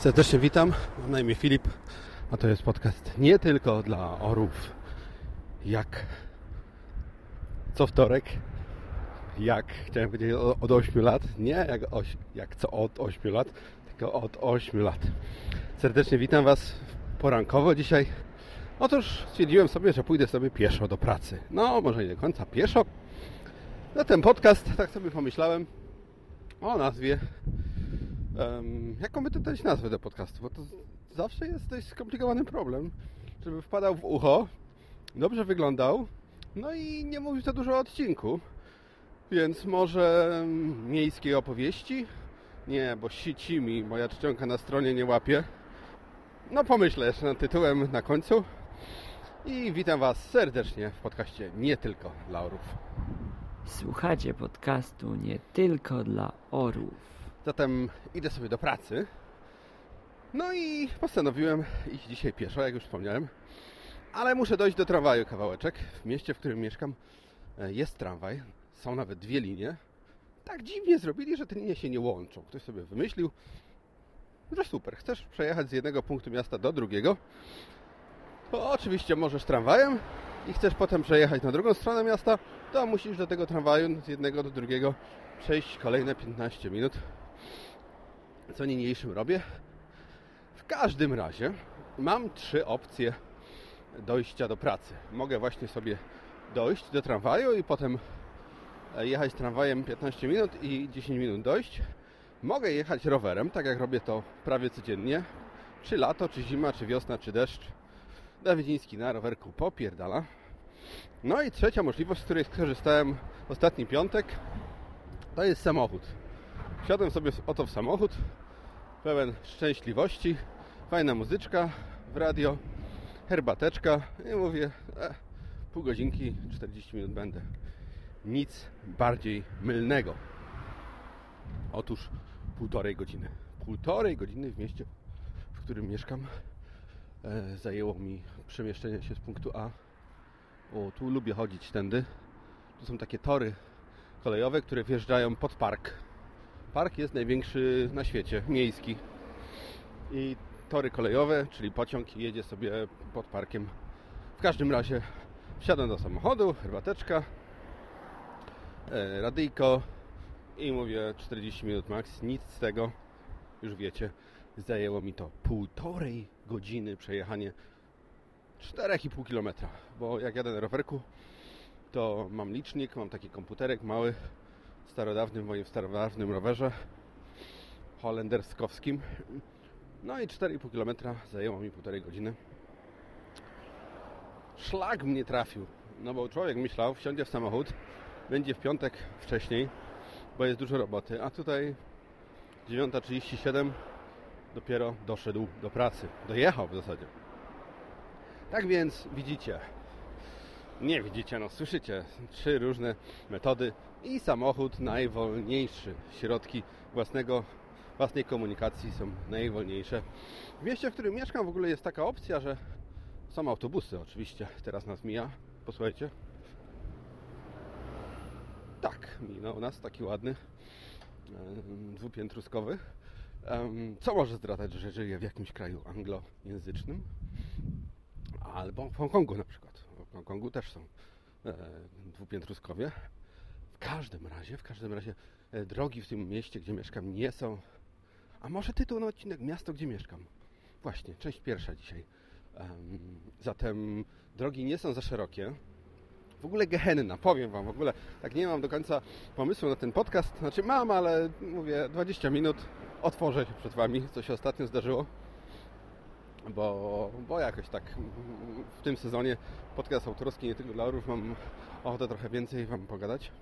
Serdecznie witam, na imię Filip, a to jest podcast nie tylko dla orów, jak co wtorek, jak chciałem powiedzieć od 8 lat, nie jak, jak co od 8 lat, tylko od 8 lat. Serdecznie witam Was porankowo dzisiaj. Otóż stwierdziłem sobie, że pójdę sobie pieszo do pracy. No, może nie do końca pieszo. No ten podcast, tak sobie pomyślałem o nazwie Um, jaką by to dać nazwę do podcastu? Bo to zawsze jest dość skomplikowany problem, żeby wpadał w ucho, dobrze wyglądał, no i nie mówił za dużo o odcinku. Więc może miejskie opowieści? Nie, bo sici mi moja czcionka na stronie nie łapie. No pomyślę jeszcze nad tytułem na końcu. I witam Was serdecznie w podcaście Nie Tylko dla Orów. Słuchacie podcastu Nie Tylko dla Orów. Zatem idę sobie do pracy. No i postanowiłem iść dzisiaj pieszo, jak już wspomniałem. Ale muszę dojść do tramwaju kawałeczek. W mieście, w którym mieszkam e, jest tramwaj. Są nawet dwie linie. Tak dziwnie zrobili, że te linie się nie łączą. Ktoś sobie wymyślił, że super, chcesz przejechać z jednego punktu miasta do drugiego. To oczywiście możesz tramwajem i chcesz potem przejechać na drugą stronę miasta, to musisz do tego tramwaju z jednego do drugiego przejść kolejne 15 minut co niniejszym robię. W każdym razie mam trzy opcje dojścia do pracy. Mogę właśnie sobie dojść do tramwaju i potem jechać tramwajem 15 minut i 10 minut dojść. Mogę jechać rowerem, tak jak robię to prawie codziennie. Czy lato, czy zima, czy wiosna, czy deszcz. Dawidziński na rowerku popierdala. No i trzecia możliwość, z której skorzystałem ostatni piątek, to jest samochód. Wsiadłem sobie oto w samochód, pełen szczęśliwości, fajna muzyczka w radio, herbateczka i mówię, e, pół godzinki, 40 minut będę. Nic bardziej mylnego. Otóż półtorej godziny. Półtorej godziny w mieście, w którym mieszkam, e, zajęło mi przemieszczenie się z punktu A. O, tu lubię chodzić tędy. Tu są takie tory kolejowe, które wjeżdżają pod park Park jest największy na świecie, miejski. I tory kolejowe, czyli pociąg jedzie sobie pod parkiem. W każdym razie wsiadam do samochodu, herbateczka, e, radyjko i mówię 40 minut max, nic z tego, już wiecie, zajęło mi to półtorej godziny przejechanie 4,5 km, bo jak jadę na rowerku, to mam licznik, mam taki komputerek mały, starodawnym moim starodawnym rowerze holenderskowskim. No i 4,5 km zajęło mi półtorej godziny. Szlak mnie trafił, no bo człowiek myślał, wsiądzie w samochód, będzie w piątek wcześniej, bo jest dużo roboty, a tutaj 9.37 dopiero doszedł do pracy. Dojechał w zasadzie. Tak więc widzicie, nie widzicie, no słyszycie, trzy różne metody i samochód najwolniejszy. Środki własnego, własnej komunikacji są najwolniejsze. W mieście, w którym mieszkam w ogóle jest taka opcja, że są autobusy oczywiście. Teraz nas mija. Posłuchajcie. Tak, minął nas taki ładny, dwupiętruskowy. Co może zdradzać, że żyje w jakimś kraju anglojęzycznym? Albo w Hongkongu na przykład. Hongkongu też są e, dwupiętruskowie. W każdym razie, w każdym razie e, drogi w tym mieście, gdzie mieszkam nie są... A może tytuł na odcinek Miasto, gdzie mieszkam? Właśnie, część pierwsza dzisiaj. zatem drogi nie są za szerokie. W ogóle gehenna, powiem Wam, w ogóle tak nie mam do końca pomysłu na ten podcast. Znaczy mam, ale mówię 20 minut, otworzę się przed Wami, co się ostatnio zdarzyło bo, bo jakoś tak w tym sezonie podcast autorski nie tylko dla orów mam ochotę trochę więcej Wam pogadać.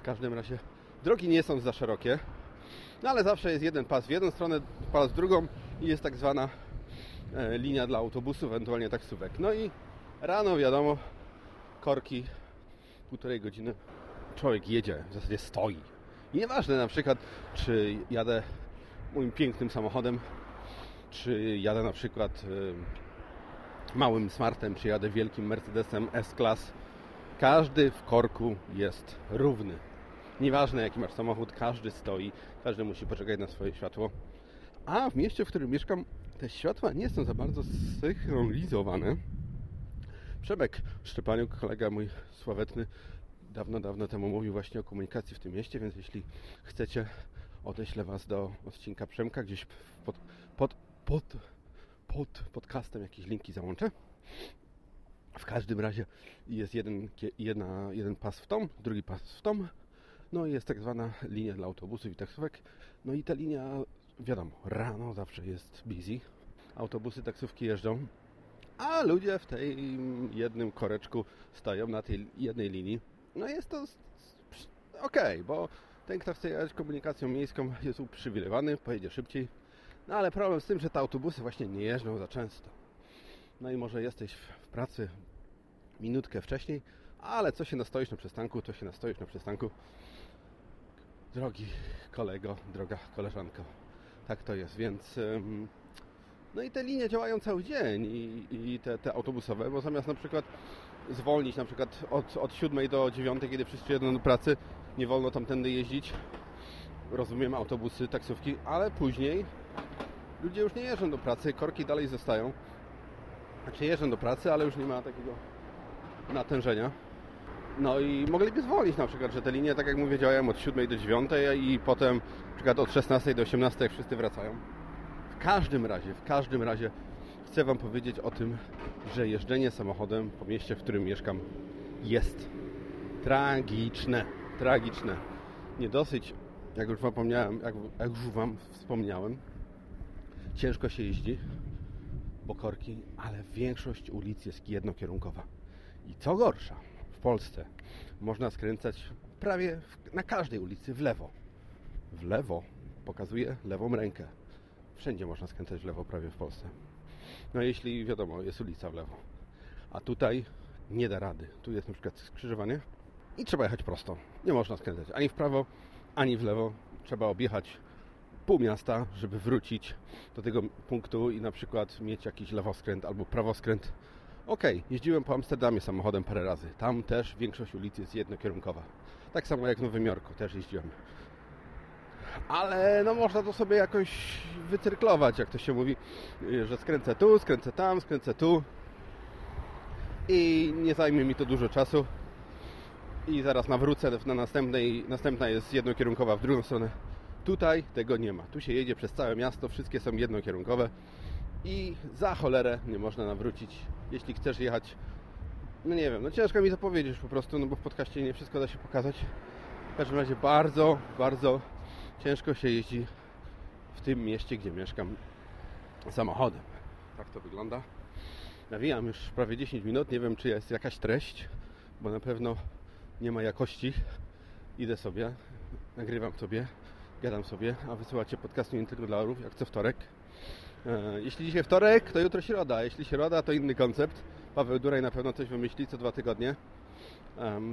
W każdym razie drogi nie są za szerokie, no ale zawsze jest jeden pas w jedną stronę, pas w drugą i jest tak zwana e, linia dla autobusów, ewentualnie taksówek. No i rano wiadomo, korki półtorej godziny człowiek jedzie, w zasadzie stoi. I nieważne na przykład, czy jadę moim pięknym samochodem czy jadę na przykład y, małym Smartem, czy jadę wielkim Mercedesem S-Class, każdy w korku jest równy. Nieważne jaki masz samochód, każdy stoi, każdy musi poczekać na swoje światło. A w mieście, w którym mieszkam, te światła nie są za bardzo zsynchronizowane. Przemek Szczepaniuk, kolega mój sławetny, dawno, dawno temu mówił właśnie o komunikacji w tym mieście, więc jeśli chcecie, odeślę Was do odcinka Przemka, gdzieś pod, pod, pod, pod podcastem jakieś linki załączę. W każdym razie jest jeden, jedna, jeden pas w tom, drugi pas w tom. No i jest tak zwana linia dla autobusów i taksówek. No i ta linia, wiadomo, rano zawsze jest busy. Autobusy, taksówki jeżdżą, a ludzie w tej jednym koreczku stoją na tej jednej linii. No jest to ok, bo ten, kto chce jechać komunikacją miejską jest uprzywilejowany, pojedzie szybciej. No ale problem z tym, że te autobusy właśnie nie jeżdżą za często. No i może jesteś w pracy minutkę wcześniej, ale co się nastoisz na przystanku, to się nastoisz na przystanku. Drogi kolego, droga koleżanko, tak to jest, więc... No i te linie działają cały dzień i, i te, te, autobusowe, bo zamiast na przykład zwolnić na przykład od, od 7 do 9, kiedy wszyscy jedą do pracy, nie wolno tamtędy jeździć. Rozumiem autobusy, taksówki, ale później ludzie już nie jeżdżą do pracy, korki dalej zostają. Znaczy jeżdżą do pracy, ale już nie ma takiego natężenia. No i mogliby zwolnić na przykład, że te linie, tak jak mówię, działają od 7 do 9 i potem na przykład od 16 do 18 jak wszyscy wracają. W każdym razie, w każdym razie chcę Wam powiedzieć o tym, że jeżdżenie samochodem po mieście, w którym mieszkam jest tragiczne. Tragiczne. Nie dosyć, jak już Wam jak, jak już Wam wspomniałem, ciężko się jeździ, bo korki, ale większość ulic jest jednokierunkowa. I co gorsza, w Polsce można skręcać prawie na każdej ulicy w lewo. W lewo pokazuje lewą rękę. Wszędzie można skręcać w lewo prawie w Polsce. No jeśli wiadomo, jest ulica w lewo. A tutaj nie da rady. Tu jest na przykład skrzyżowanie i trzeba jechać prosto. Nie można skręcać ani w prawo, ani w lewo. Trzeba objechać pół miasta, żeby wrócić do tego punktu i na przykład mieć jakiś lewoskręt albo prawoskręt. Ok, jeździłem po Amsterdamie samochodem parę razy. Tam też większość ulic jest jednokierunkowa. Tak samo jak w Nowym Jorku też jeździłem. Ale no można to sobie jakoś wycyrklować, jak to się mówi, że skręcę tu, skręcę tam, skręcę tu. I nie zajmie mi to dużo czasu. I zaraz nawrócę na następnej, następna jest jednokierunkowa w drugą stronę. Tutaj tego nie ma. Tu się jedzie przez całe miasto, wszystkie są jednokierunkowe i za cholerę nie można nawrócić. Jeśli chcesz jechać, no nie wiem, no ciężko mi to powiedzieć po prostu, no bo w podcaście nie wszystko da się pokazać. W każdym razie bardzo, bardzo ciężko się jeździ w tym mieście, gdzie mieszkam samochodem. Tak to wygląda. Nawijam już prawie 10 minut, nie wiem czy jest jakaś treść, bo na pewno nie ma jakości. Idę sobie, nagrywam sobie, gadam sobie, a wysyłacie podcastu nie tylko dla orów, jak co wtorek. E, jeśli dzisiaj wtorek, to jutro środa. Jeśli środa, to inny koncept. Paweł Duraj na pewno coś wymyśli co dwa tygodnie.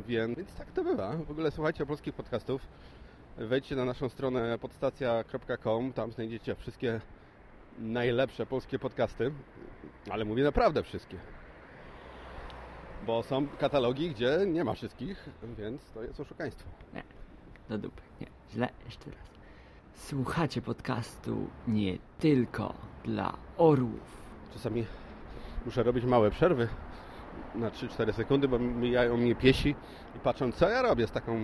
Więc, więc tak to bywa. W ogóle słuchajcie polskich podcastów. Wejdźcie na naszą stronę podstacja.com. Tam znajdziecie wszystkie najlepsze polskie podcasty. Ale mówię naprawdę wszystkie. Bo są katalogi, gdzie nie ma wszystkich, więc to jest oszukaństwo. Nie, do dupy. Nie, źle. Jeszcze raz. Słuchacie podcastu nie tylko dla orłów. Czasami muszę robić małe przerwy na 3-4 sekundy, bo mijają mnie piesi i patrzą, co ja robię z taką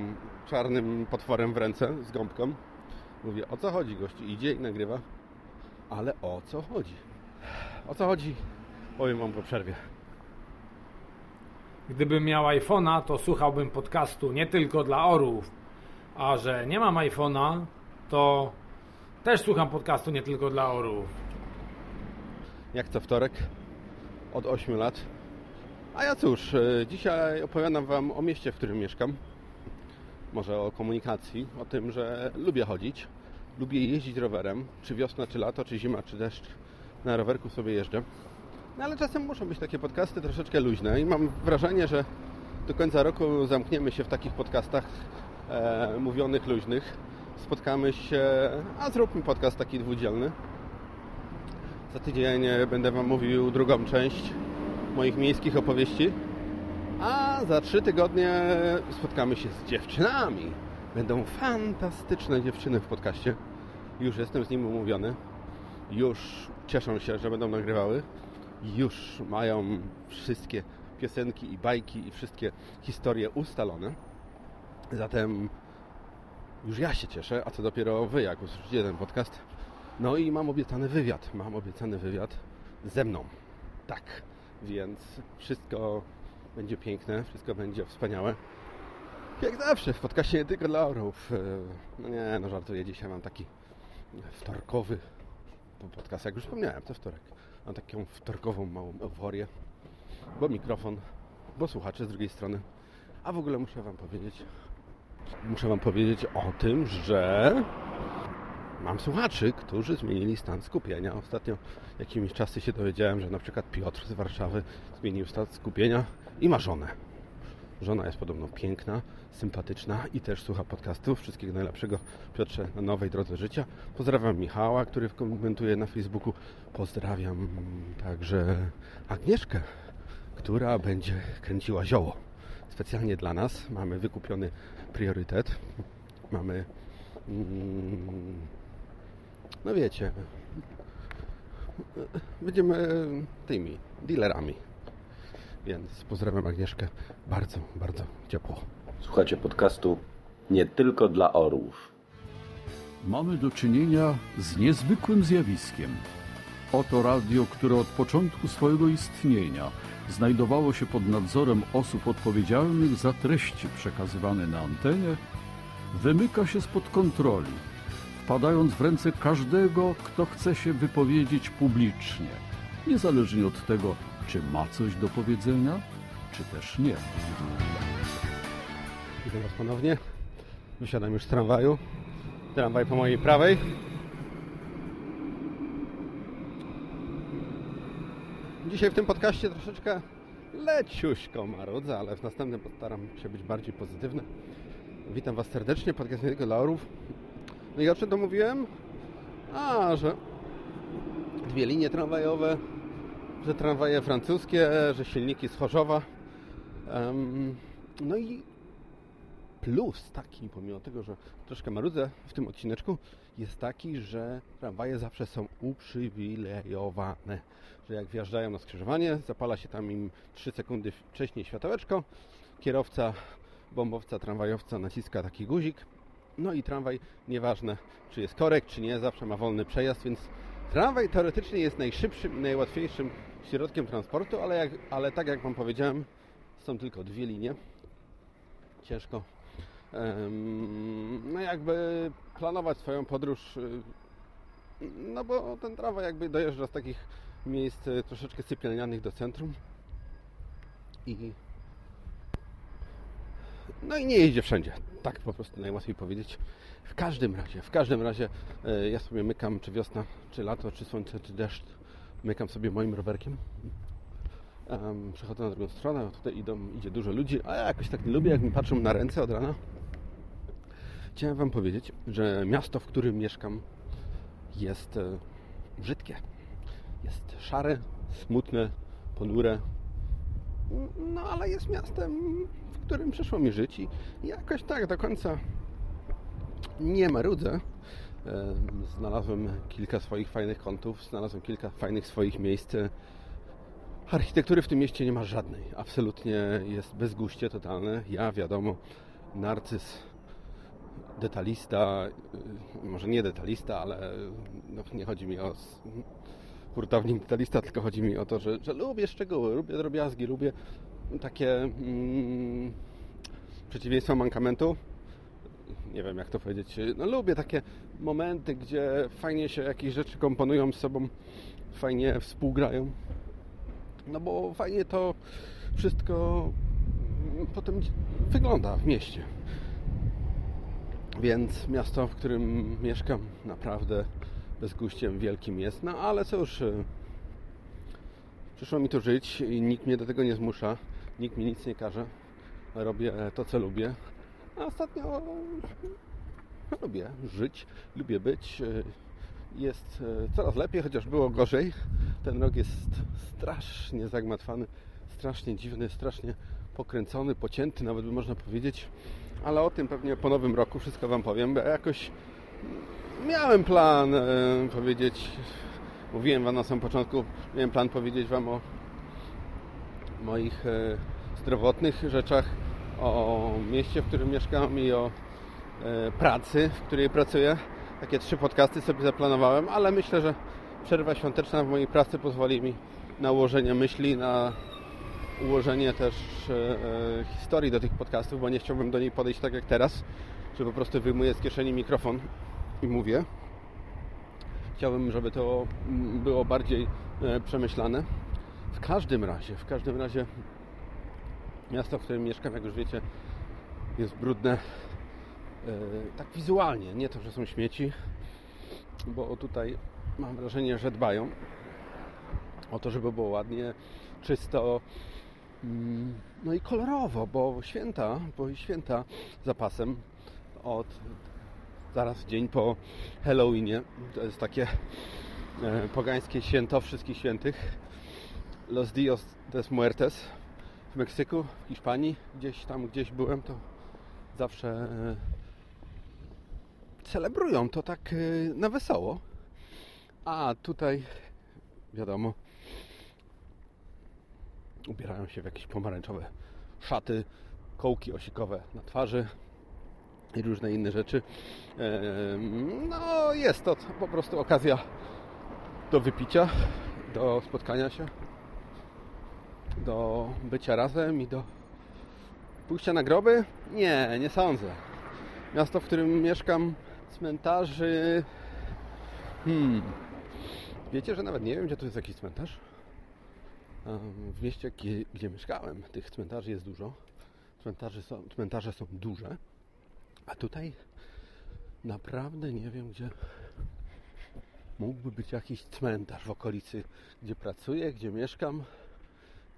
czarnym potworem w ręce, z gąbką. Mówię, o co chodzi gości? Idzie i nagrywa. Ale o co chodzi? O co chodzi? Powiem Wam po przerwie. Gdybym miał iPhone'a, to słuchałbym podcastu nie tylko dla orłów. A że nie mam iPhone'a, to też słucham podcastu nie tylko dla orłów. Jak co wtorek od 8 lat. A ja cóż, e, dzisiaj opowiadam Wam o mieście, w którym mieszkam. Może o komunikacji, o tym, że lubię chodzić. Lubię jeździć rowerem, czy wiosna, czy lato, czy zima, czy deszcz. Na rowerku sobie jeżdżę. No ale czasem muszą być takie podcasty troszeczkę luźne i mam wrażenie, że do końca roku zamkniemy się w takich podcastach e, mówionych luźnych spotkamy się, a zróbmy podcast taki dwudzielny. Za tydzień będę Wam mówił drugą część moich miejskich opowieści, a za trzy tygodnie spotkamy się z dziewczynami. Będą fantastyczne dziewczyny w podcaście. Już jestem z nimi umówiony. już cieszą się, że będą nagrywały. Już mają wszystkie piosenki i bajki i wszystkie historie ustalone. Zatem już ja się cieszę, a co dopiero wy, jak usłyszycie ten podcast. No i mam obiecany wywiad. Mam obiecany wywiad ze mną. Tak, więc wszystko będzie piękne, wszystko będzie wspaniałe. Jak zawsze w podcaście nie tylko dla orłów. E, No nie, no żartuję. Dzisiaj mam taki wtorkowy podcast. Jak już wspomniałem, to wtorek. Mam taką wtorkową małą euforię, bo mikrofon, bo słuchacze z drugiej strony. A w ogóle muszę Wam powiedzieć, muszę Wam powiedzieć o tym, że mam słuchaczy, którzy zmienili stan skupienia. Ostatnio jakimiś czasy się dowiedziałem, że na przykład Piotr z Warszawy zmienił stan skupienia i ma żonę. Żona jest podobno piękna, sympatyczna i też słucha podcastów. Wszystkiego najlepszego Piotrze na nowej drodze życia. Pozdrawiam Michała, który komentuje na Facebooku. Pozdrawiam także Agnieszkę, która będzie kręciła zioło. Specjalnie dla nas mamy wykupiony priorytet. Mamy, mm, no wiecie, będziemy tymi dealerami. Więc pozdrawiam Agnieszkę bardzo, bardzo ciepło. Słuchacie podcastu nie tylko dla orłów. Mamy do czynienia z niezwykłym zjawiskiem. Oto radio, które od początku swojego istnienia znajdowało się pod nadzorem osób odpowiedzialnych za treści przekazywane na antenie, wymyka się spod kontroli, wpadając w ręce każdego, kto chce się wypowiedzieć publicznie, niezależnie od tego, czy ma coś do powiedzenia, czy też nie. Witam Was ponownie. Wysiadam już z tramwaju. Tramwaj po mojej prawej. Dzisiaj w tym podcaście troszeczkę leciuśko marudzę, ale w następnym postaram się być bardziej pozytywny. Witam Was serdecznie, podcast nie tylko dla orów. No i o czym to mówiłem? A, że dwie linie tramwajowe, że tramwaje francuskie, że silniki z Chorzowa. Em, no i plus taki, pomimo tego, że troszkę marudzę w tym odcineczku, jest taki, że tramwaje zawsze są uprzywilejowane. Że jak wjeżdżają na skrzyżowanie, zapala się tam im 3 sekundy wcześniej światełeczko, kierowca, bombowca, tramwajowca naciska taki guzik, no i tramwaj, nieważne czy jest korek, czy nie, zawsze ma wolny przejazd, więc tramwaj teoretycznie jest najszybszym najłatwiejszym środkiem transportu, ale, jak, ale tak jak Wam powiedziałem, są tylko dwie linie. Ciężko no jakby planować swoją podróż, y, no bo ten tramwaj jakby dojeżdża z takich miejsc y, troszeczkę sypialnianych do centrum i no i nie jeździ wszędzie. Tak po prostu najłatwiej powiedzieć. W każdym razie, w każdym razie e, ja sobie mykam, czy wiosna, czy lato, czy słońce, czy deszcz. Mykam sobie moim rowerkiem. Um, przechodzę na drugą stronę, tutaj idą, idzie dużo ludzi, a ja jakoś tak nie lubię, jak mi patrzą na ręce od rana. Chciałem Wam powiedzieć, że miasto, w którym mieszkam, jest e, brzydkie. Jest szare, smutne, ponure. No ale jest miastem, w którym przyszło mi żyć i jakoś tak do końca nie marudzę. Em, Znalazłem kilka swoich fajnych kątów, znalazłem kilka fajnych swoich miejsc. Architektury w tym mieście nie ma żadnej. Absolutnie jest bezguście totalne. Ja, wiadomo, narcyz, detalista, y, może nie detalista, ale no, nie chodzi mi o hurtownik detalista, tylko chodzi mi o to, że, że lubię szczegóły, lubię drobiazgi, lubię takie mm, przeciwieństwa mankamentu. Nie wiem jak to powiedzieć. No lubię takie momenty, gdzie fajnie się jakieś rzeczy komponują z sobą, fajnie współgrają. No bo fajnie to wszystko mm, potem wygląda w mieście. Więc miasto, w którym mieszkam, naprawdę bezguściem wielkim jest. No ale cóż, y, przyszło mi tu żyć i nikt mnie do tego nie zmusza, nikt mi nic nie każe. Robię to, co lubię. A ostatnio no, lubię żyć, lubię być. y, Jest y, coraz lepiej, chociaż było gorzej. Ten rok jest strasznie zagmatwany, strasznie dziwny, strasznie pokręcony, pocięty, nawet by można powiedzieć. Ale o tym pewnie po nowym roku wszystko Wam powiem, bo ja jakoś miałem plan e, powiedzieć mówiłem Wam na samym początku, miałem plan powiedzieć Wam o moich e, zdrowotnych rzeczach, o mieście, w którym mieszkam i o e, pracy, w której pracuję. Takie trzy podcasty sobie zaplanowałem, ale myślę, że przerwa świąteczna w mojej pracy pozwoli mi na ułożenie myśli, na ułożenie też e, e, historii do tych podcastów, bo nie chciałbym do niej podejść tak jak teraz, że po prostu wyjmuję z kieszeni mikrofon i mówię. Chciałbym, żeby to mm, było bardziej e, przemyślane. W każdym razie, w każdym razie miasto, w którym mieszkam, jak już wiecie, jest brudne tak wizualnie, nie to, że są śmieci, bo tutaj mam wrażenie, że dbają o to, żeby było ładnie, czysto, no i kolorowo, bo święta, bo święta zapasem od zaraz dzień po Halloweenie, to jest takie e, pogańskie święto wszystkich świętych, Los Dios des Muertes w Meksyku, w Hiszpanii, gdzieś tam, gdzieś byłem, to zawsze e, celebrują to tak e, na wesoło. A tutaj, wiadomo, ubierają się w jakieś pomarańczowe szaty, kołki osikowe na twarzy i różne inne rzeczy. No, jest to po prostu okazja do wypicia, do spotkania się, do bycia razem i do pójścia na groby? Nie, nie sądzę. Miasto, w którym mieszkam, cmentarzy. Hmm. Wiecie, że nawet nie wiem, gdzie tu jest jakiś cmentarz? W mieście, gdzie, gdzie mieszkałem, tych cmentarzy jest dużo. Cmentarzy są, cmentarze są duże. A tutaj naprawdę nie wiem, gdzie mógłby być jakiś cmentarz w okolicy, gdzie pracuję, gdzie mieszkam,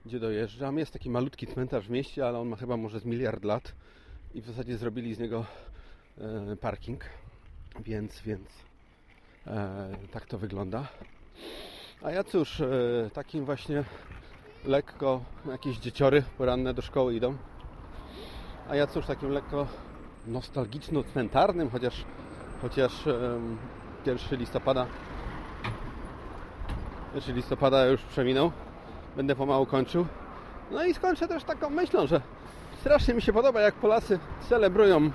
gdzie dojeżdżam. Jest taki malutki cmentarz w mieście, ale on ma chyba może z miliard lat i w zasadzie zrobili z niego e, parking, więc, więc e, tak to wygląda. A ja cóż, e, takim właśnie lekko jakieś dzieciory poranne do szkoły idą. A ja cóż, takim lekko nostalgiczno-cmentarnym, chociaż, chociaż em, 1 listopada 1 listopada już przeminął. Będę pomału kończył. No i skończę też taką myślą, że strasznie mi się podoba, jak Polacy celebrują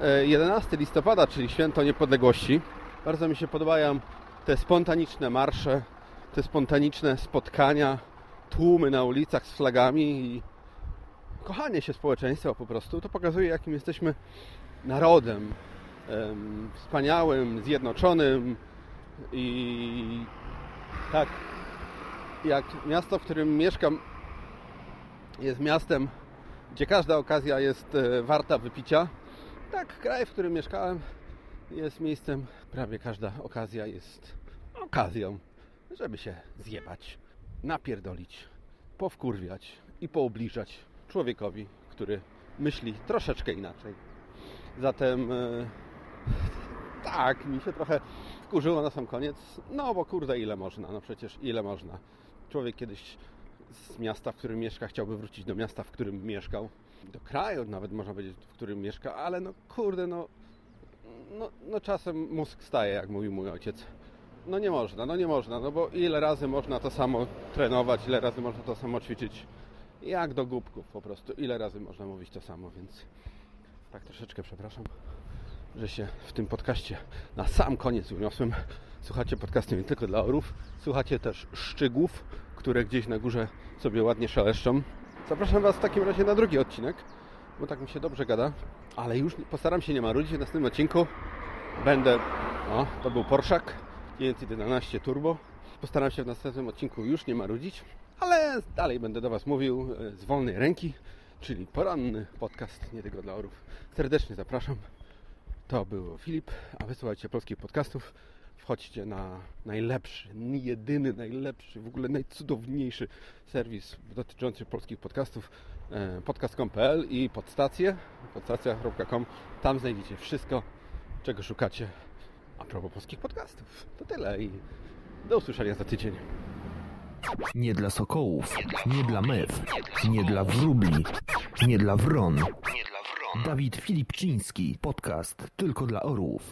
e, 11 listopada, czyli święto niepodległości. Bardzo mi się podobają te spontaniczne marsze, te spontaniczne spotkania, tłumy na ulicach z flagami i kochanie się społeczeństwa po prostu. To pokazuje, jakim jesteśmy narodem em, wspaniałym, zjednoczonym i tak jak miasto, w którym mieszkam jest miastem, gdzie każda okazja jest e, warta wypicia, tak kraj, w którym mieszkałem jest miejscem, prawie każda okazja jest okazją, żeby się zjebać, napierdolić, powkurwiać i poobliżać człowiekowi, który myśli troszeczkę inaczej. Zatem e, tak, mi się trochę wkurzyło na sam koniec. No bo kurde, ile można? No przecież ile można? Człowiek kiedyś z miasta, w którym mieszka, chciałby wrócić do miasta, w którym mieszkał. Do kraju nawet można powiedzieć, w którym mieszka, ale no kurde, no, no, no czasem mózg staje, jak mówił mój ojciec. No nie można, no nie można, no bo ile razy można to samo trenować, ile razy można to samo ćwiczyć. Jak do głupków po prostu. Ile razy można mówić to samo, więc tak troszeczkę przepraszam, że się w tym podcaście na sam koniec uniosłem. Słuchacie podcastu nie tylko dla orów, słuchacie też szczygłów, które gdzieś na górze sobie ładnie szeleszczą. Zapraszam Was w takim razie na drugi odcinek, bo tak mi się dobrze gada, ale już postaram się nie marudzić. W następnym odcinku będę... O, to był Porszak 911 Turbo. Postaram się w następnym odcinku już nie marudzić, ale dalej będę do Was mówił e, z wolnej ręki, czyli poranny podcast nie tylko dla orów. Serdecznie zapraszam. To był Filip, a wysłuchajcie polskich podcastów. Wchodźcie na najlepszy, jedyny, najlepszy, w ogóle najcudowniejszy serwis dotyczący polskich podcastów e, podcast.com.pl i podstację podstacja.com. Tam znajdziecie wszystko, czego szukacie propos polskich podcastów. To tyle i do usłyszenia za tydzień. Nie dla sokołów, nie dla mew, nie dla wróbli, nie dla wron. Dawid Filipczyński, podcast tylko dla orłów.